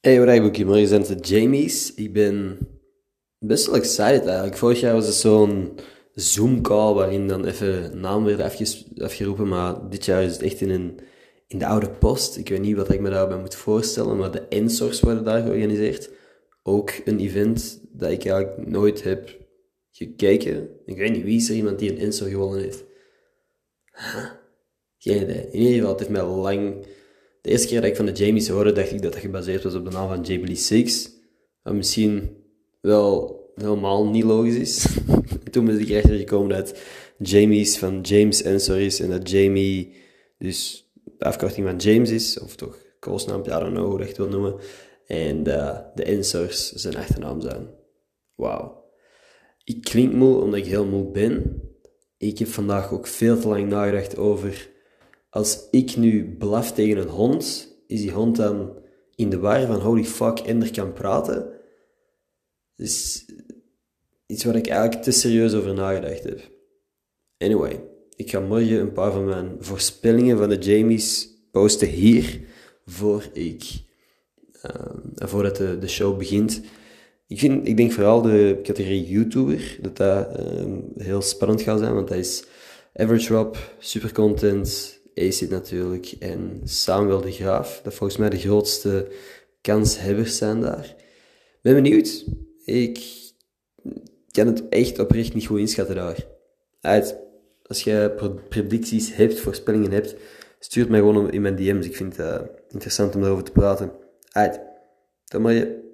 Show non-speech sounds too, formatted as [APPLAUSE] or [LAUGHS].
Hey, wat eigenlijk morgen zijn de Jamies. Ik ben best wel excited eigenlijk. Vorig jaar was het zo'n Zoom-call waarin dan even naam werd afgeroepen, maar dit jaar is het echt in, een, in de oude post. Ik weet niet wat ik me daarbij moet voorstellen, maar de Ensors worden daar georganiseerd. Ook een event dat ik eigenlijk nooit heb gekeken. Ik weet niet, wie is er iemand die een Ensor gewonnen heeft? Huh? Geen idee. In ieder geval, het heeft mij lang de eerste keer dat ik van de Jamies hoorde, dacht ik dat dat gebaseerd was op de naam van Jamie 6. Wat misschien wel helemaal niet logisch is. [LAUGHS] Toen ben ik erachter gekomen dat Jamies van James Ensor is en dat Jamie dus de afkorting van James is, of toch koosnaam, I don't know hoe het wil noemen. En de Ensors zijn achternaam zijn. Wauw. Ik klink moe omdat ik heel moe ben. Ik heb vandaag ook veel te lang nagedacht over als ik nu blaf tegen een hond, is die hond dan in de war van holy fuck, Ender kan praten? Dus iets waar ik eigenlijk te serieus over nagedacht heb. Anyway, ik ga morgen een paar van mijn voorspellingen van de Jamies posten hier, voor ik, uh, voordat de, de show begint. Ik, vind, ik denk vooral de categorie YouTuber, dat dat um, heel spannend gaat zijn, want dat is average Rob, super content, Acid natuurlijk en Samuel de Graaf, dat volgens mij de grootste kanshebbers zijn daar. Ben benieuwd. Ik kan het echt oprecht niet goed inschatten daar. Uit. Als je predicties hebt, voorspellingen hebt, stuur het mij gewoon in mijn DM's. Ik vind het uh, interessant om daarover te praten. Uit. Dan maar je.